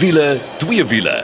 wiele, twee wiele.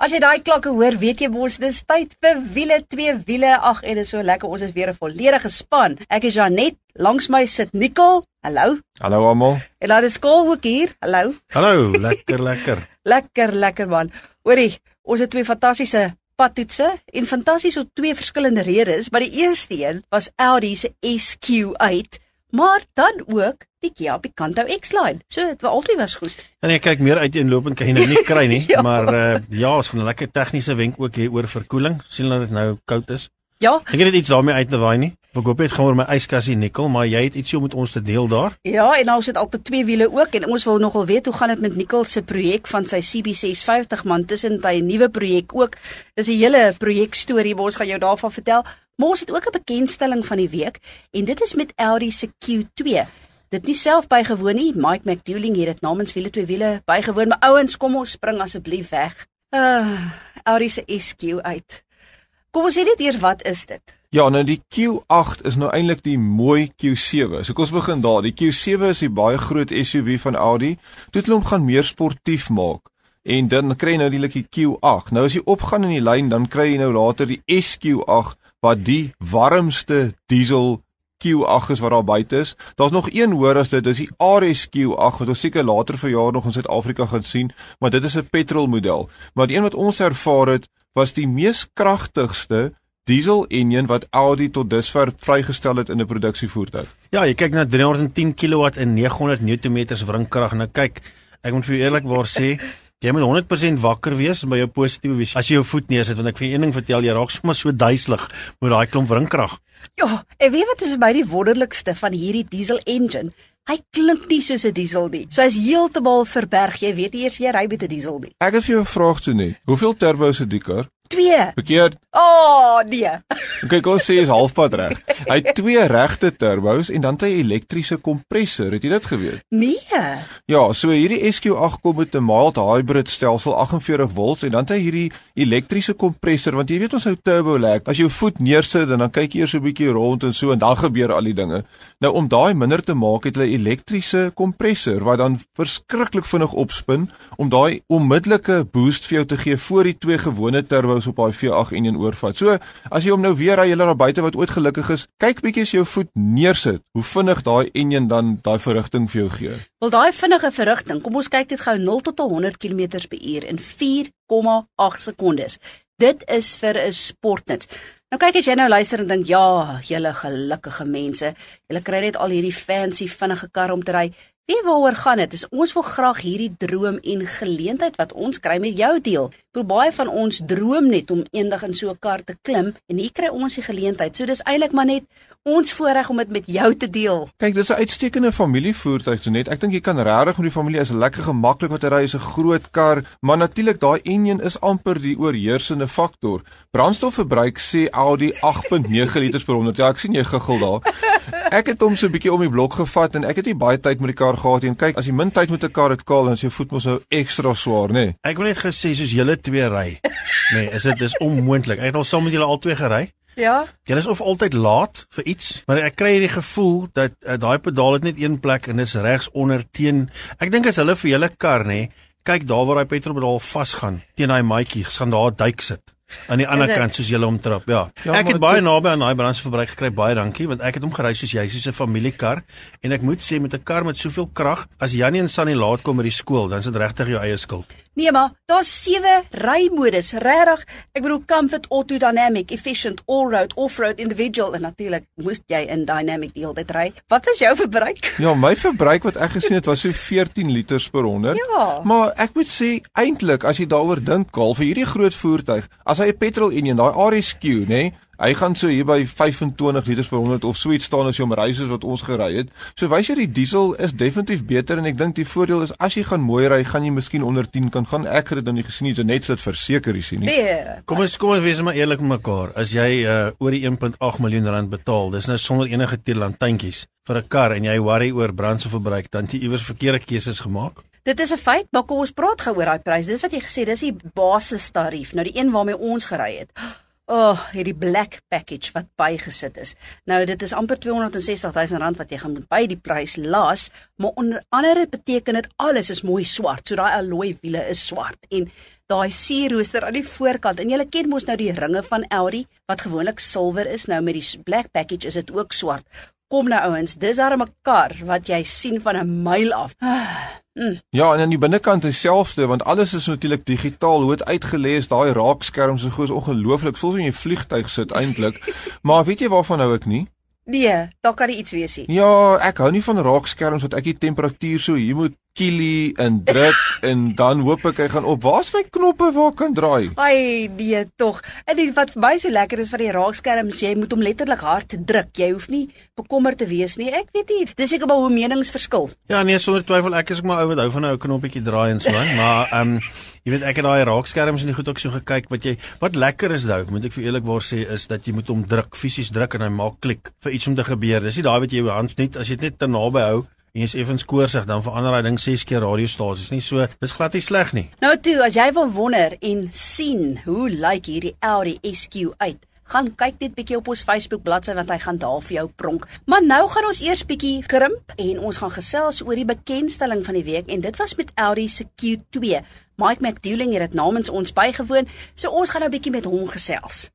As jy daai klokke hoor, weet jy mos dis tyd vir wiele, twee wiele. Ag, en dit is so lekker. Ons is weer 'n volledige span. Ek is Janet, langs my sit Nicole. Hallo. Hallo almal. En laat dit skool ook hier. Hallo. Hallo, lekker lekker. lekker, lekker man. Hoorie, ons het twee fantastiese padtoetse en fantasties op twee verskillende redes, maar die eerste een was Audi se SQ8, maar dan ook die Kia Picanto X-Line. So, dit was altyd was goed. En ek kyk meer uiteenlopend kan jy nou nie kry nie, Ja. maar uh, ja, ons gaan 'n lekker tegniese wenk ook hê oor verkoeling. sien dat dit nou koud is. Ja, Ek het net iets daarmee uit te waai nie. Ek hoop dit gaan oor my yskassie nikkel, maar jy het ietsie om met ons te deel daar. Ja, en nou sit al op twee wiele ook en ons wil nogal weet hoe gaan dit met Nicole se projek van sy CB650 man tussen hy nuwe projek ook. Dis 'n hele projek storie, maar ons gaan jou daarvan vertel. Maar ons het ook 'n bekendstelling van die week en dit is met Audi se Q2. Dit nie self bygewoon nie. Mike McDouling het dit namens wiele twee wiele bygewoon. Maar ouens, kom ons spring asseblief weg. Uh, Audi se SQ uit. Kom ons sê net eers wat is dit? Ja, nou die Q8 is nou eintlik die mooi Q7. So kom ons begin daar. Die Q7 is die baie groot SUV van Audi. Toe hulle hom gaan meer sportief maak. En dan kry jy nou die die Q8. Nou as jy opgaan in die lyn, dan kry jy nou later die SQ8 wat die warmste diesel Q8 is wat daar buite is. Daar's nog een hoër as dit, dis die RSQ8 wat ons seker later verjaar nog in Suid-Afrika gaan sien, maar dit is 'n petrolmodel. Maar die een wat ons ervaar het, was die mees kragtigste diesel enjin wat Audi tot dusver vrygestel het in 'n produksievoertuig. Ja, jy kyk na 310 kW en 900 Nm wringkrag. Nou kyk, ek moet vir eerlikwaar sê, jy moet 100% wakker wees by jou positiewe visie. As jy jou voet neersit, want ek vir een ding vertel, jy raak sommer so duiselig met daai klomp wringkrag. Ja, en weet wat is vir my die wonderlikste van hierdie diesel engine? Hy klink nie soos 'n diesel nie. So hy's heeltemal verberg. Jy weet nie eers jy ry met 'n diesel nie. Ek het vir jou 'n vraag toe net. Hoeveel turbos het die kar? 2. Verkeerd. O, oh, nee. Kyk, ons sê is halfpad reg. Hy het twee regte turbos en dan 'n elektriese kompressor. Het jy dit geweet? Nee. Ja, so hierdie SQ8 kom met 'n mild hybrid stelsel 48 volts en dan het hy hierdie elektriese kompressor want jy weet ons hou turbo lag. As jy jou voet neersit en dan kyk jy eers so 'n bietjie rond en so en dan gebeur al die dinge. Nou om daai minder te maak het hulle elektriese kompressor wat dan verskriklik vinnig opspin om daai onmiddellike boost vir jou te gee voor die twee gewone turbos op daai V8 enjin oorvat. So as jy hom nou weer ry, julle daar buite wat ooit gelukkig is, kyk bietjie as jou voet neersit, hoe vinnig daai enjin dan daai verrigting vir jou gee. Wel daai vinnige verrigting. Kom ons kyk dit gou 0 tot 100 km/h in 4,8 sekondes. Dit is vir 'n sportnuts. Nou kyk as jy nou luister en dink ja, julle gelukkige mense, julle kry net al hierdie fancy vinnige kar om te ry. Weet waaroor gaan dit? Ons wil graag hierdie droom en geleentheid wat ons kry met jou deel. Hoe baie van ons droom net om eendag in so 'n kar te klim en hier kry ons die geleentheid. So dis eintlik maar net ons voorreg om dit met jou te deel. Kyk, dis 'n uitstekende familievoertuig so net. Ek dink jy kan regtig met die familie is lekker gemaklik wat hy ry is 'n groot kar, maar natuurlik daai enjin is amper die oorheersende faktor. Brandstofverbruik sê Audi 8.9 liters per 100. Ja, ek sien jy guggel daar. Ek het hom so 'n bietjie om die blok gevat en ek het nie baie tyd met die kar gehad. En kyk, as jy min tyd met 'n kar het kaal dan is jou voet mos nou ekstra swaar, nê? Nee. Ek wil net gesê soos julle twee ry. Nee, is dit is onmoontlik. Ek het al saam met julle al twee gery. Ja. Julle is of altyd laat vir iets, maar ek kry hierdie gevoel dat uh, daai pedaal het net een plek en dis regs onder teen. Ek dink as hulle vir julle kar nê, kyk daar waar daai petrolpedaal vasgaan teen daai maatjie, gaan daar 'n duik sit. Aan die ander kant soos julle omtrap. Ja. Ja, ja ek het baie naby aan daai brandstofverbruik gekry. Baie dankie want ek het hom gery soos jy soos 'n familiekar en ek moet sê met 'n kar met soveel krag, as Janie en Sunny laat kom by die skool, dan is dit regtig jou eie skuld. Nee maar, daar's sewe rymodus, regtig. Ek bedoel comfort, auto dynamic, efficient, all-road, off-road, individual en natuurlik moes jy in dynamic die hele tyd ry. Wat is jou verbruik? Ja, my verbruik wat ek gesien het was so 14 liters per 100. Ja. Maar ek moet sê eintlik as jy daaroor dink, Kaal, vir hierdie groot voertuig, as hy 'n petrol enjin, daai RSQ, nê, nee, hy gaan so hier by 25 liters per 100 of so iets staan as ry soos wat ons gery het. So wys jy die diesel is definitief beter en ek dink die voordeel is as jy gaan mooi ry, gaan jy miskien onder 10 kan gaan. Ek het dit nou nie gesien nie, so net so dit verseker is nie. Nee. Kom ons kom ons wees maar eerlik met mekaar. As jy uh, oor die 1.8 miljoen rand betaal, dis nou sonder enige tierlantjntjies vir 'n kar en jy worry oor brandstofverbruik, dan het jy iewers verkeerde keuses gemaak. Dit is 'n feit, maar kom ons praat gou oor daai prys. Dis wat jy gesê, dis die basistarief. Nou die een waarmee ons gery het. O, oh, hierdie black package wat bygesit is. Nou dit is amper 260 000 rand wat jy gaan moet by die prys laas, maar onder andere beteken dit alles is mooi swart. So daai alloy wiele is swart en daai sierrooster aan die voorkant. En jy ken mos nou die ringe van Audi wat gewoonlik silwer is, nou met die black package is dit ook swart. Kom nou ouens, dis daar 'n kar wat jy sien van 'n myl af. Mm. Ja, en aan die binnekant dieselfde want alles is natuurlik digitaal. Hoe dit uitgelees, daai raakskerm so goed is ongelooflik. Voel so in 'n vliegtyg sit eintlik. maar weet jy waarvan hou ek nie? Nee, daar kan iets wees nie. Ja, ek hou nie van raakskerms wat ek die temperatuur so hier moet kielie en druk en dan hoop ek hy gaan op. Waar's my knoppe waar kan draai? Ai, nee tog. En die, wat vir my so lekker is van die raakskerms, jy moet hom letterlik hard druk. Jy hoef nie bekommerd te wees nie. Ek weet nie, dis seker maar hoe menings verskil. Ja, nee, sonder twyfel ek is ook maar ou wat hou van 'n ou knoppie draai en so aan, maar ehm um, Jy weet ek het daai raakskerms in die goed ook so gekyk wat jy wat lekker is nou moet ek vir eerlikwaar sê is dat jy moet hom druk fisies druk en hy maak klik vir iets om te gebeur. Dis nie daai wat jy jou hand net as jy dit net te naby hou en jy's effens koorsig dan verander hy ding 6 keer radiostasies. Nie so, dis glad nie sleg nie. Nou toe, as jy wil wonder en sien hoe lyk hierdie Audi SQ uit, gaan kyk net bietjie op ons Facebook bladsy want hy gaan daar vir jou pronk. Maar nou gaan ons eers bietjie krimp en ons gaan gesels oor die bekendstelling van die week en dit was met Audi se Q2. Mike McDouling het dit namens ons bygewoon, so ons gaan nou bietjie met hom gesels.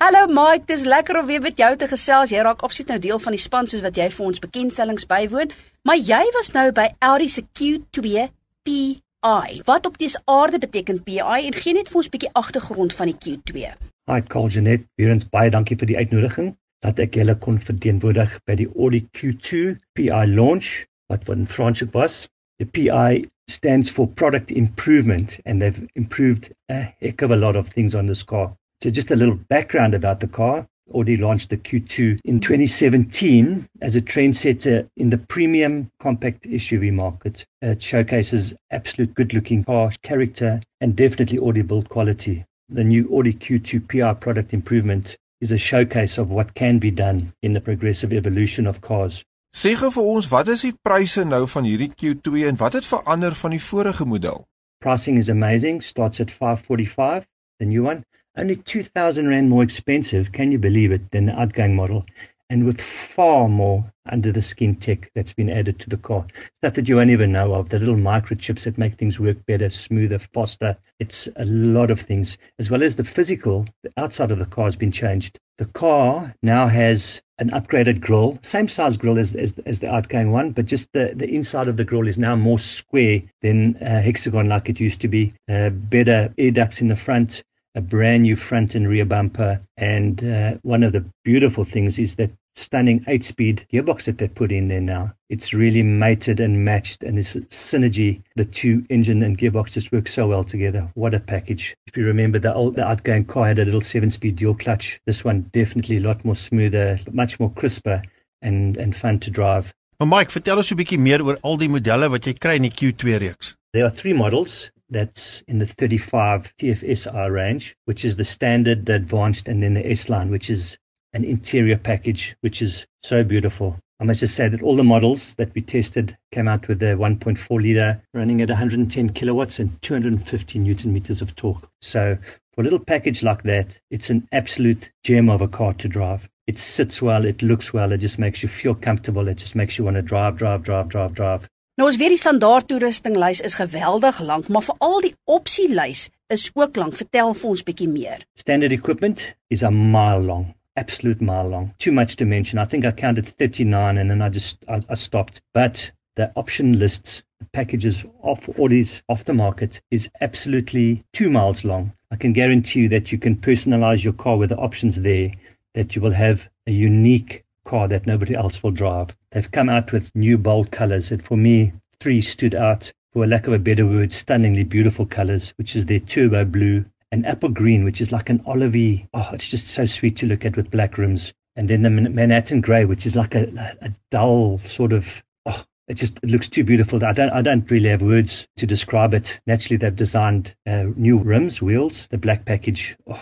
Hallo Mike, dis lekker om weer met jou te gesels. Jy raak absoluut nou deel van die span soos wat jy vir ons bekendstellings bywoon, maar jy was nou by Audi se Q2 PI. Wat op dis aarde beteken PI en gee net vir ons 'n bietjie agtergrond van die Q2. Hi Colgenet, weer eens baie dankie vir die uitnodiging dat ek julle kon verteenwoordig by die Audi Q2 PI launch wat van Frans was. The PI stands for product improvement and they've improved a heck of a lot of things on this car. So just a little background about the car. Audi launched the Q2 in 2017 as a trendsetter in the premium compact SUV market. It showcases absolute good-looking car character and definitely Audi build quality. The new Audi Q2 PR product improvement is a showcase of what can be done in the progressive evolution of cars. Sê gou vir ons, wat is die pryse nou van hierdie Q2 en wat het verander van die vorige model? Pricing is amazing, starts at 545, the new one. only 2,000 Rand more expensive, can you believe it, than the outgoing model, and with far more under the skin tech that's been added to the car. Stuff that you won't even know of, the little microchips that make things work better, smoother, faster. It's a lot of things, as well as the physical, the outside of the car has been changed. The car now has an upgraded grille, same size grille as, as, as the outgoing one, but just the, the inside of the grille is now more square than uh, hexagon like it used to be. Uh, better air ducts in the front, a brand new front and rear bumper. And uh, one of the beautiful things is that stunning eight speed gearbox that they put in there now. It's really mated and matched, and this synergy, the two engine and gearbox just work so well together. What a package. If you remember, the old the outgoing car had a little seven speed dual clutch. This one definitely a lot more smoother, much more crisper, and, and fun to drive. Maar Mike, vertel ons 'n bietjie meer oor al die modelle wat jy kry in die Q2 reeks. There are three models. That's in the 35 TFSI range, which is the standard, the advanced, and then the S line, which is an interior package, which is so beautiful. I must just say that all the models that we tested came out with a 1.4 liter running at 110 kilowatts and 250 newton meters of torque. So for a little package like that, it's an absolute gem of a car to drive. It sits well, it looks well, it just makes you feel comfortable, it just makes you want to drive, drive, drive, drive, drive. Nou ons weet die standaard toerustinglys is geweldig lank, maar veral die opsielys is ook lank. Vertel vir ons bietjie meer. Standard equipment is a mile long. Absolute mile long. Too much to mention. I think I counted 39 and then I just I, I stopped. But the option lists, the packages of Audi's off the market is absolutely 2 miles long. I can guarantee you that you can personalize your car with the options there that you will have a unique car that nobody else will drive. They've come out with new bold colors, and for me, three stood out, for lack of a better word, stunningly beautiful colors, which is their turbo blue and apple green, which is like an olivey. Oh, it's just so sweet to look at with black rims. And then the Manhattan grey, which is like a, a dull sort of. Oh, it just it looks too beautiful. I don't I don't really have words to describe it. Naturally, they've designed uh, new rims, wheels, the black package. Oh,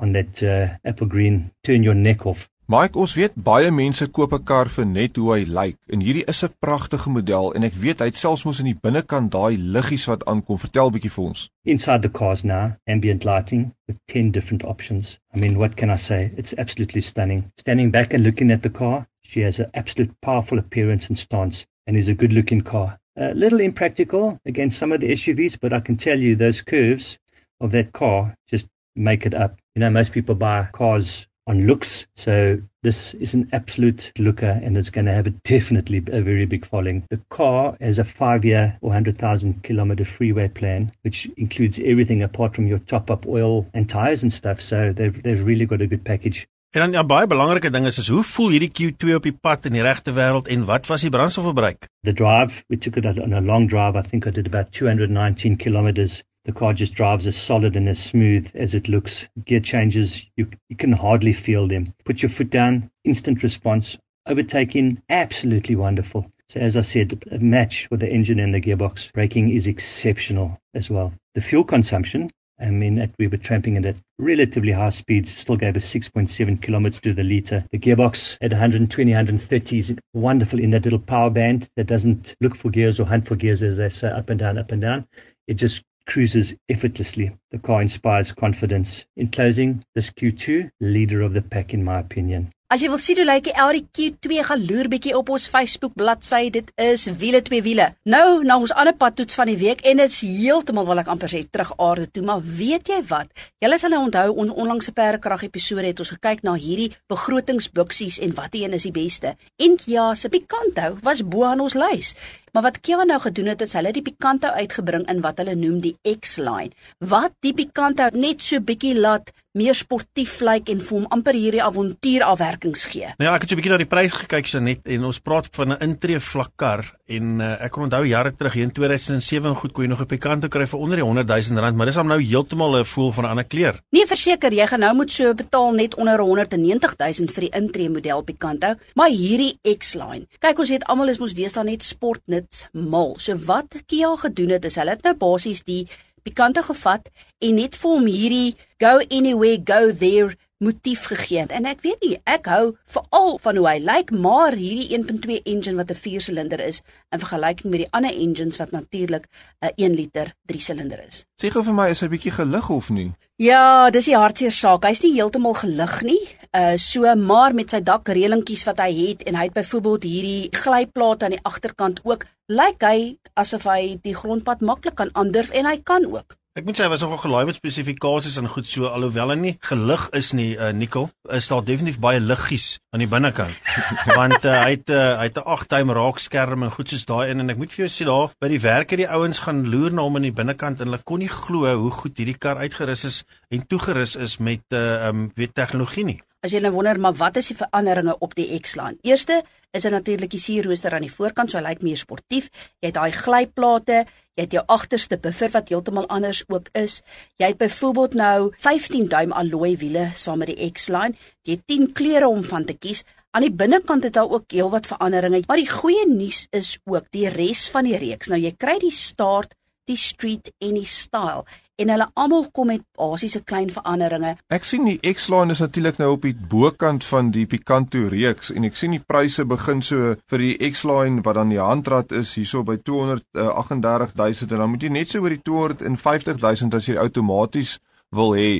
on that uh, apple green, turn your neck off. Mike, ons weet baie mense koop 'n kar vir net hoe hy lyk en hierdie is 'n pragtige model en ek weet hy het selfs mos in die binnekant daai liggies wat aankom. Vertel 'n bietjie vir ons. Inside the cars now, ambient lighting with 10 different options. I mean, what can I say? It's absolutely stunning. Standing back and looking at the car, she has an absolute powerful appearance and stance and is a good looking car. A little impractical against some of the SUVs, but I can tell you those curves of that car just make it up. You know, most people buy cars on looks. So this is an absolute looker and it's going to have a definitely a very big following. The car has a five year or 100,000 kilometer freeway plan, which includes everything apart from your top up oil and tires and stuff. So they've, they've really got a good package. En dan ja baie belangrike ding is is hoe voel hierdie Q2 op die pad in die regte wêreld en wat was die brandstofverbruik? The drive, we took it on a long drive. I think I did about 219 kilometers the car just drives as solid and as smooth as it looks. Gear changes, you, you can hardly feel them. Put your foot down, instant response. Overtaking, absolutely wonderful. So as I said, a match with the engine and the gearbox. Braking is exceptional as well. The fuel consumption, I mean, we were tramping it at relatively high speeds, still gave us 6.7 kilometers to the liter. The gearbox at 120, 130 is wonderful in that little power band that doesn't look for gears or hunt for gears as they say up and down, up and down. It just cruises effortlessly. The car inspires confidence. In closing, this Q2, leader of the pack in my opinion. As jy wil sien hoe lyk die Audi Q2 gaan loer bietjie op ons Facebook bladsy. Dit is wiele twee wiele. Nou na ons ander pad toets van die week en dit is heeltemal wil ek amper sê terug aarde toe, maar weet jy wat? Julle sal nou onthou ons onlangse perdekrag episode het ons gekyk na hierdie begrotingsbuksies en watter een is die beste. En ja, se Picanto was bo aan ons lys. Maar wat Kia nou gedoen het is hulle die Picanto uitgebring in wat hulle noem die X-line. Wat die Picanto net so bietjie laat meer sportief lyk en vir hom amper hierdie avontuur afwerkings gee. Nou ja, ek het so 'n bietjie na die prys gekyk so net en ons praat van 'n intree vlak kar en uh, ek kon onthou jare terug hier in 2007 goed kon jy nog 'n Picanto kry vir onder die 100 000 rand, maar dis hom nou heeltemal 'n voel van 'n ander kleur. Nee, verseker, jy gaan nou moet so betaal net onder 190 000 vir die intree model Picanto, maar hierdie X-line. Kyk, ons weet almal is mos deesdae net sportnuts mal. So wat Kia gedoen het is hulle het nou basies die Picanto gevat en net vir hom hierdie go anywhere go there motief gegee. En ek weet nie, ek hou veral van hoe hy lyk, maar hierdie 1.2 engine wat 'n 4-silinder is in vergelyking met die ander engines wat natuurlik 'n 1 liter 3-silinder is. Sê gou vir my, is hy bietjie gelig of nie? Ja, dis die hartseer saak. Hy's nie heeltemal gelig nie. Uh so maar met sy dakreëlingkies wat hy het en hy het byvoorbeeld hierdie glyplate aan die agterkant ook, lyk hy asof hy die grondpad maklik kan aandurf en hy kan ook. Ek moet sê was nogal gelaai met spesifikasies en goed so alhoewel hy nie gelig is nie, uh, Nikkel, is daar definitief baie liggies aan die binnekant. Want uh, hy het uh, hy het 'n 8-duim raakskerm en goed soos daai in en ek moet vir jou sê daar by die werk het die ouens gaan loer na hom in die binnekant en hulle kon nie glo hoe goed hierdie kar uitgerus is en toegerus is met uh, um, weet tegnologie nie. As jy nou wonder maar wat is die veranderinge op die X-line? Eerste is dit natuurlik die sierrooster aan die voorkant, so hy lyk meer sportief. Jy het daai glyplate, jy het jou agterste buffer wat heeltemal anders ook is. Jy het byvoorbeeld nou 15 duim alloy wiele saam met die X-line. Jy het 10 kleure om van te kies. Aan die binnekant het daar ook heelwat veranderinge, maar die goeie nuus is ook die res van die reeks. Nou jy kry die start, die street en die style en hulle almal kom met basiese klein veranderinge. Ek sien die X-Line is natuurlik nou op die bokant van die Picanto reeks en ek sien die pryse begin so vir die X-Line wat dan die handrat is hierso by 238000 en dan moet jy net so oor die 250000 as jy outomaties wil hê.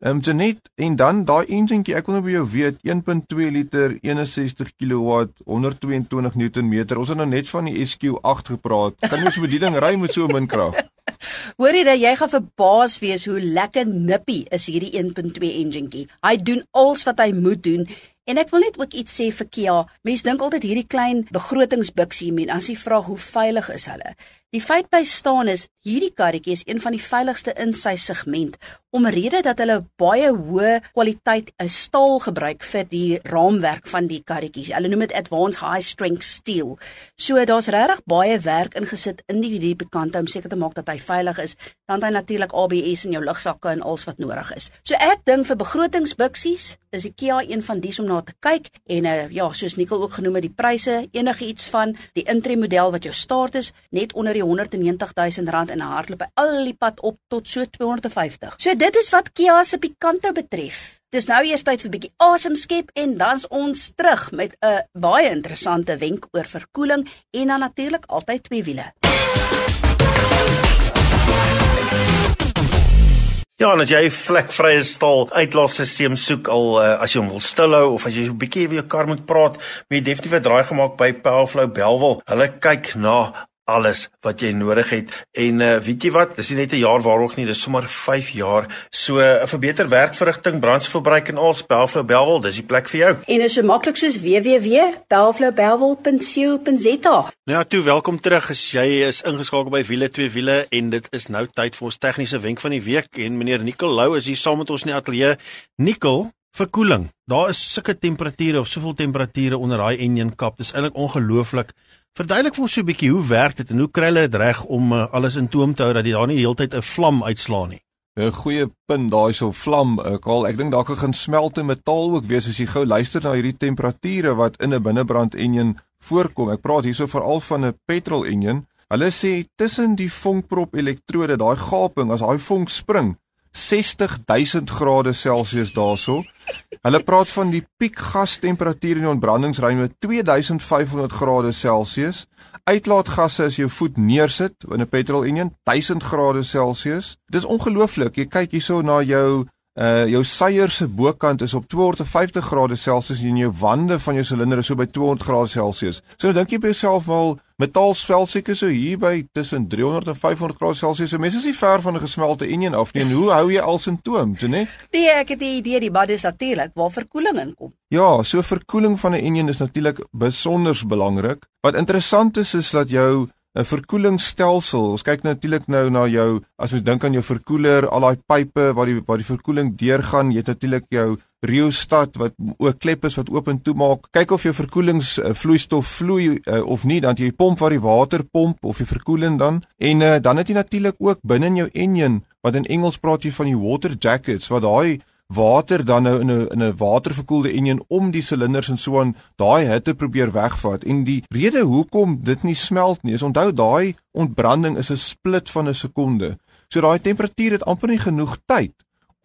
Ehm um, net en dan daai enjintjie ek wil nou by jou weet 1.2 liter 61 kW 122 Nm. Ons het nou net van die SQ8 gepraat. Kan jy so 'n bediening ry met so min krag? Hoorie dat jy gaan verbaas wees hoe lekker nippie is hierdie 1.2 enjintjie. Hy doen alles wat hy moet doen En ek wil net ook iets sê vir Kia. Mense dink altyd hierdie klein begrotingsbuksie, men as jy vra hoe veilig is hulle. Die feit by staan is hierdie karretjie is een van die veiligste in sy segment omrede dat hulle baie hoë kwaliteit 'n staal gebruik vir die raamwerk van die karretjie. Hulle noem dit advanced high strength steel. So daar's regtig baie werk ingesit in die bekant om seker te maak dat hy veilig is. Dan hy natuurlik ABS in jou lugsakke en alles wat nodig is. So ek dink vir begrotingsbuksies is die Kia een van dies om na te kyk en uh, ja, soos Nicole ook genoem het, die pryse enige iets van die intree model wat jou start is net onder die 190 000 rand en hardloop by al die pad op tot so 250. So dit is wat Kia se Picanto betref. Dis nou eers tyd vir 'n bietjie asem skep en dan's ons terug met 'n baie interessante wenk oor verkoeling en dan natuurlik altyd twee wiele. Ja, en as jy 'n vlekvrye stal uitlaatstelsel soek al uh, as jy hom wil stilhou of as jy 'n bietjie weer jou kar moet praat, moet jy definitief 'n draai gemaak by Powerflow Belwel. Hulle kyk na alles wat jy nodig het. En uh, weet jy wat, dis nie net 'n jaar waarog nie, dis sommer 5 jaar. So uh, vir beter werkverrigting, brandstofverbruik en al Belflow Belwel, dis die plek vir jou. En is so maklik soos www.belflowbelwel.co.za. Nou ja, toe welkom terug as jy is ingeskakel by Wiele 2 Wiele en dit is nou tyd vir ons tegniese wenk van die week en meneer Nicol Lou is hier saam met ons in die ateljee. Nicol Verkoeling. Daar is sulke temperature of soveel temperature onder daai engine kap. Dis eintlik ongelooflik. Verduidelik vir ons so 'n bietjie hoe werk dit en hoe kry hulle dit reg om uh, alles in toom te hou dat jy daar nie heeltyd 'n vlam uitslaan nie. 'n Goeie punt daai so vlam, eh, al ek dink daar kan gaan smelte metaal ook wees as jy gou luister na hierdie temperature wat in 'n binnebrand enjin voorkom. Ek praat hierso veral van 'n petrol enjin. Hulle sê tussen die vonkprop elektrode, daai gaping as daai vonk spring, 60000 grade Celsius daarso. Hulle praat van die piekgastemperatuur in die ontbrandingsruimte 2500 grade Celsius. Uitlaatgasse as jou voet neersit in 'n petrol enjin 1000 grade Celsius. Dis ongelooflik. Jy kyk hierso na jou uh jou seier se bokant is op 250 grade Celsius en jou wande van jou silinder is so by 200 grade Celsius. So dink jy by jouself wel metaalsvel seker so hier by tussen 300 en 500 grade Celsius. So mense is nie ver van 'n gesmelte enjin af nie. En hoe hou jy al sintoom, toe nee? Nee, ek het 'n idee die bad is natuurlik waar verkoeling inkom. Ja, so verkoeling van 'n enjin is natuurlik besonder belangrik. Wat interessant is is dat jou 'n verkoelingsstelsel. Ons kyk natuurlik nou na jou as ons dink aan jou verkoeler, al daai pype waar die waar die verkoeling deurgaan. Jy het natuurlik jou rheostat wat ook klep is wat oop en toe maak. Kyk of jou verkoelingsvloeistof uh, vloei uh, of nie, dan jy pomp waar die water pomp of jy verkoeling dan. En uh, dan het jy natuurlik ook binne in jou enjin wat in Engels praat jy van die water jackets wat daai water dan nou in 'n in 'n waterverkoelde enjin om die silinders en so aan daai hitte probeer wegvat en die rede hoekom dit nie smelt nie is onthou daai ontbranding is 'n split van 'n sekonde. So daai temperatuur het amper nie genoeg tyd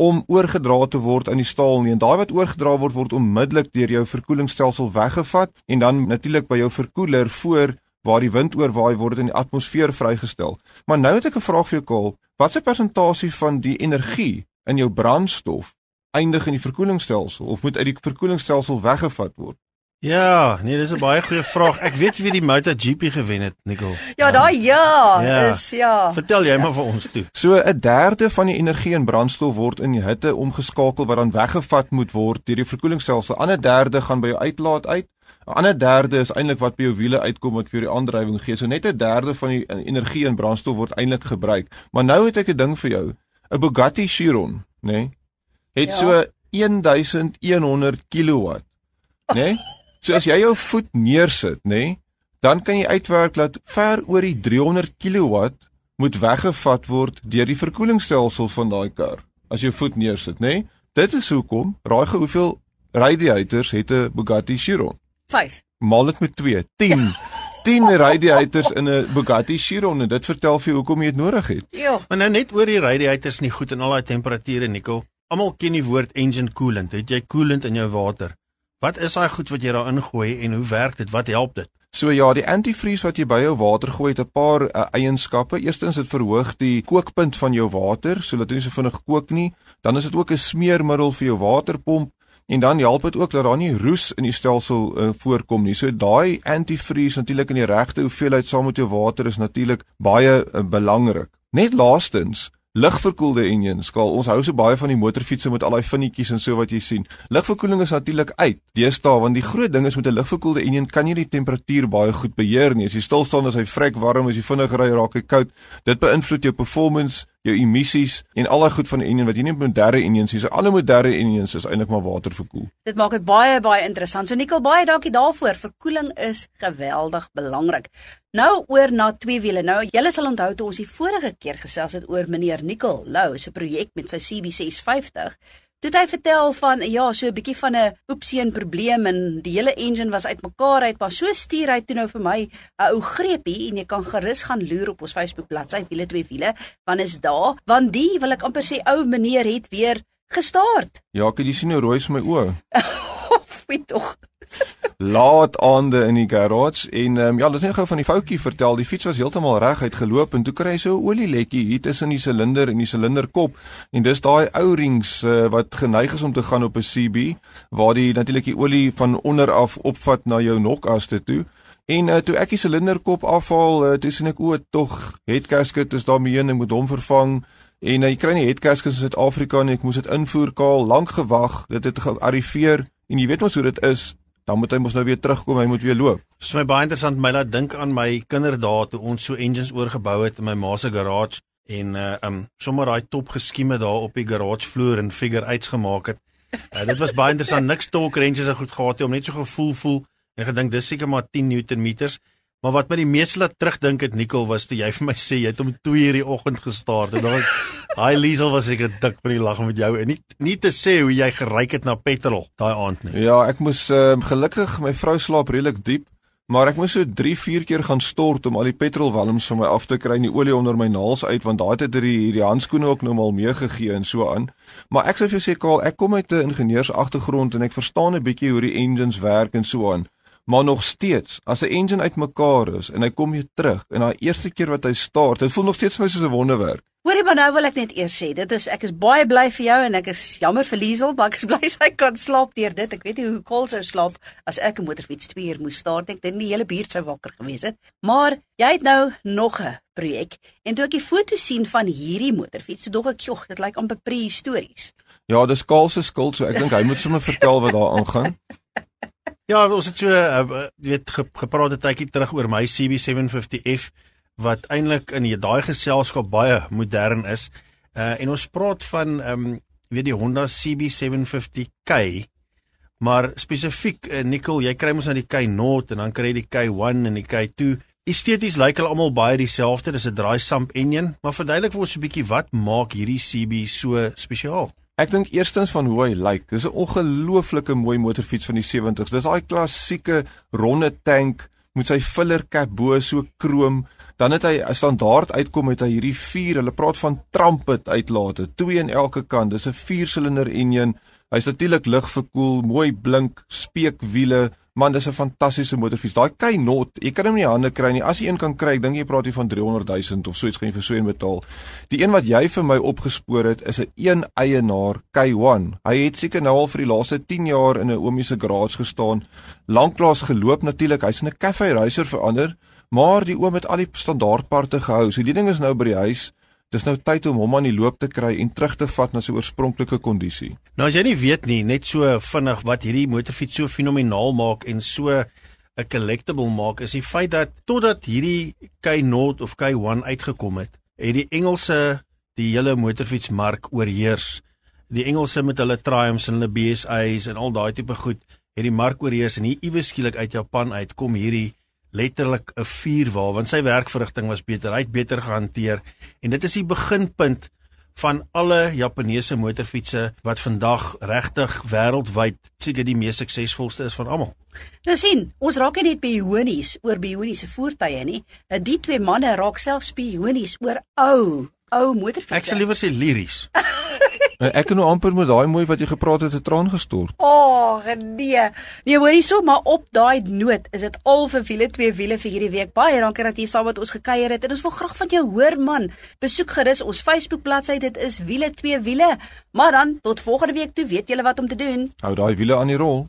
om oorgedra te word aan die staal nie en daai wat oorgedra word word onmiddellik deur jou verkoelingsstelsel weggevat en dan natuurlik by jou verkoeler voor waar die wind oorwaai word in die atmosfeer vrygestel. Maar nou het ek 'n vraag vir jou Kol, wat se persentasie van die energie in jou brandstof eindig in die verkoelingsstelsel of moet uit die verkoelingsstelsel weggevat word? Ja, nee, dis 'n baie goeie vraag. Ek weet wie die MotoGP gewen het, Nicole. Ja, daai ja, ja, is ja. Vertel jy maar vir ons toe. So 'n derde van die energie in brandstof word in die hitte omgeskakel wat dan weggevat moet word deur die verkoelingsstelsel. 'n Ander derde gaan by jou uitlaat uit. 'n Ander derde is eintlik wat by jou wiele uitkom wat vir die aandrywing gee. So net 'n derde van die energie in brandstof word eintlik gebruik. Maar nou het ek 'n ding vir jou. 'n Bugatti Chiron, nê? Nee? het ja. so 1100 kW, né? Nee? So as jy jou voet neersit, nê, nee, dan kan jy uitwerk dat ver oor die 300 kW moet weggevat word deur die verkoelingsstelsel van daai kar as jy voet neersit, nê? Nee? Dit is hoekom, raai ge hoeveel radiators het 'n Bugatti Chiron? 5. Maal dit met 2, 10. 10 radiators in 'n Bugatti Chiron en dit vertel vir jou hoekom jy dit nodig het. Ja. Maar nou net oor die radiators nie goed in al daai temperature nikkel. Almal ken die woord engine coolant. Het jy coolant in jou water? Wat is daai goed wat jy daar ingooi en hoe werk dit? Wat help dit? So ja, die antifreeze wat jy by jou water gooi het 'n paar uh, eienskappe. Eerstens dit verhoog die kookpunt van jou water sodat dit nie so vinnig kook nie. Dan is dit ook 'n smeermiddel vir jou waterpomp en dan help dit ook dat daar nie roes in die stelsel uh, voorkom nie. So daai antifreeze natuurlik in die regte hoeveelheid saam met jou water is natuurlik baie uh, belangrik. Net laastens Ligverkoelde enjin skaal. Ons hou so baie van die motorfietsse met al daai vinnetjies en so wat jy sien. Ligverkoeling is natuurlik uit. Deesdae want die groot ding is met 'n ligverkoelde enjin kan jy die temperatuur baie goed beheer nie. As jy stil staan as hy vrek warm, as jy vinnig ry raak hy koud. Dit beïnvloed jou performance, jou emissies en al daai goed van die enjin wat jy nie moderne enjins. So alle moderne enjins is eintlik maar waterverkoel. Dit maak dit baie baie interessant. So Nikkel, baie dankie daarvoor. Verkoeling is geweldig belangrik. Nou oor na twee wiele. Nou julle sal onthou toe ons die vorige keer gesels het oor meneer Nicol Lou se projek met sy CB650. Toe het hy vertel van ja, so 'n bietjie van 'n oepseën probleem en die hele engine was uitmekaar uit, maar so stuur hy toe nou vir my 'n ou greepie en jy kan gerus gaan loer op ons Facebook bladsy wiele twee wiele, want is daar, want die wil ek amper sê ou meneer het weer gestart. Ja, ek het jy sien hoe rooi is my oë. Wie tog. Laat aande in die garage en um, ja, dis net gou van die foutjie vertel. Die fiets was heeltemal reg uitgeloop en toe kry hy so 'n olielekkie hier tussen die silinder en die silinderkop en dis daai ou rings uh, wat geneig is om te gaan op 'n CB waar die natuurlik die olie van onder af opvat na jou nokaste toe. En uh, toe ek die silinderkop afhaal, uh, toe sien ek o, tog head gasket is daarmee en ek moet hom vervang. En uh, jy kry nie head gaskets in Suid-Afrika nie. Ek moes dit invoer kaal, lank gewag. Dit het gearriveer en jy weet mos hoe dit is dan moet hy mos nou weer terugkom, hy moet weer loop. Dit is my baie interessant my laat dink aan my kinderdae toe ons so engines oorgebou het in my ma se garage en uh um sommer daai top geskieme daar op die garage vloer en figure eights gemaak het. Uh, dit was baie interessant, niks torque ranges en goed gehad nie om net so gevoel voel en gedink dis seker maar 10 Newton meters. Maar wat my die meeste laat terugdink het Nicole was toe jy vir my sê jy het om 2:00 die oggend gestart en dan Haai Liesel was seker dik vir die lag met jou en nie nie te sê hoe jy geryk het na petrol daai aand nie. Ja, ek moes uh, gelukkig my vrou slaap redelik diep, maar ek moes so 3, 4 keer gaan stort om al die petrolwalms van my af te kry en die olie onder my naels uit want daai het hierdie hierdie handskoene ook nou mal meegegee en so aan. Maar ek sou vir jou sê Kaal, ek kom uit 'n ingenieursagtergrond en ek verstaan 'n bietjie hoe die engines werk en so aan. Maar nog steeds, as 'n engine uitmekaar is en hy kom weer terug en daai eerste keer wat hy start, dit voel nog steeds vir my soos 'n wonderwerk. Hoorie maar nou wil ek net eers sê, dit is ek is baie bly vir jou en ek is jammer vir Liesel, maar ek is bly sy kan slaap deur dit. Ek weet nie hoe Kol sou slaap as ek 'n motorfiets 2 uur moes staart. Ek dink die hele buurt sou wakker gewees het. Maar jy het nou nog 'n projek en toe ek die foto sien van hierdie motorfiets, dog ek, "Jog, dit lyk amper prehistories." Ja, dis Kaal se skuld, so ek dink hy moet sommer vertel wat daar aangaan. Ja, ons het so uh, weet gepraat 'n tydjie terug oor my CB750F wat eintlik in daai geselskap baie modern is. Uh en ons praat van ehm um, weet die Honda CB750K maar spesifiek uh, Nicole, jy kry mos nou die K Note en dan kry jy die K1 en die K2. Esteties lyk hulle almal baie dieselfde. Dis 'n draai samp enjin, maar verduidelik vir ons 'n bietjie wat maak hierdie CB so spesiaal? Ek dink eerstens van hoe hy lyk. Dis 'n ongelooflike mooi motorfiets van die 70s. Dis daai klassieke ronde tank met sy filler cap bo so krom dan het hy 'n standaard uitkom met hy hierdie 4, hulle praat van trumpet uitlate, twee aan elke kant. Dis 'n 4-silinder enjin. Hy's natuurlik ligverkoel, mooi blink, speekwiele. Man, dis 'n fantastiese motorfiets. Daai K-Not, jy kan hom nie hande kry nie. As jy een kan kry, ek dink jy praat hier van 300 000 of so iets gaan jy vir so een betaal. Die een wat jy vir my opgespoor het, is 'n een eienaar K1. Hy het seker nou al vir die laaste 10 jaar in 'n oomie se garage gestaan. Lanklaas geloop natuurlik. Hy's in 'n cafe racer verander maar die oom het al die standaardparte gehou. So die ding is nou by die huis. Dis nou tyd om hom aan die loop te kry en terug te vat na sy oorspronklike kondisie. Nou as jy nie weet nie, net so vinnig wat hierdie motorfiets so fenomenaal maak en so 'n collectible maak, is die feit dat totdat hierdie K0 of K1 uitgekom het, het die Engelse die hele motorfietsmark oorheers. Die Engelse met hulle Triumphs en hulle BSA's en al daai tipe goed, het die mark oorheers en hier iewes skielik uit Japan uit kom hierdie letterlik 'n vuurwa want sy werkverrigting was beter, hy het beter gehanteer en dit is die beginpunt van alle Japaneese motorfietsse wat vandag regtig wêreldwyd seker die mees suksesvolste is van almal. Nou sien, ons raak net bionies oor bioniese voertuie nie. Die twee manne raak selfs bionies oor ou, ou motorfietsse. Ek sal liewer sê liries. En ek kan nou amper met daai mooi wat jy gepraat het, 'n traan gestort. O, oh, nee. Nee, hoor hierso, maar op daai noot is dit al vir wiele twee wiele vir hierdie week. Baie dankie dat jy saam met ons gekuier het. En ons wil graag van jou hoor, man. Besoek gerus ons Facebook bladsy. Dit is wiele twee wiele. Maar dan tot volgende week toe weet julle wat om te doen. Hou daai wiele aan die rol.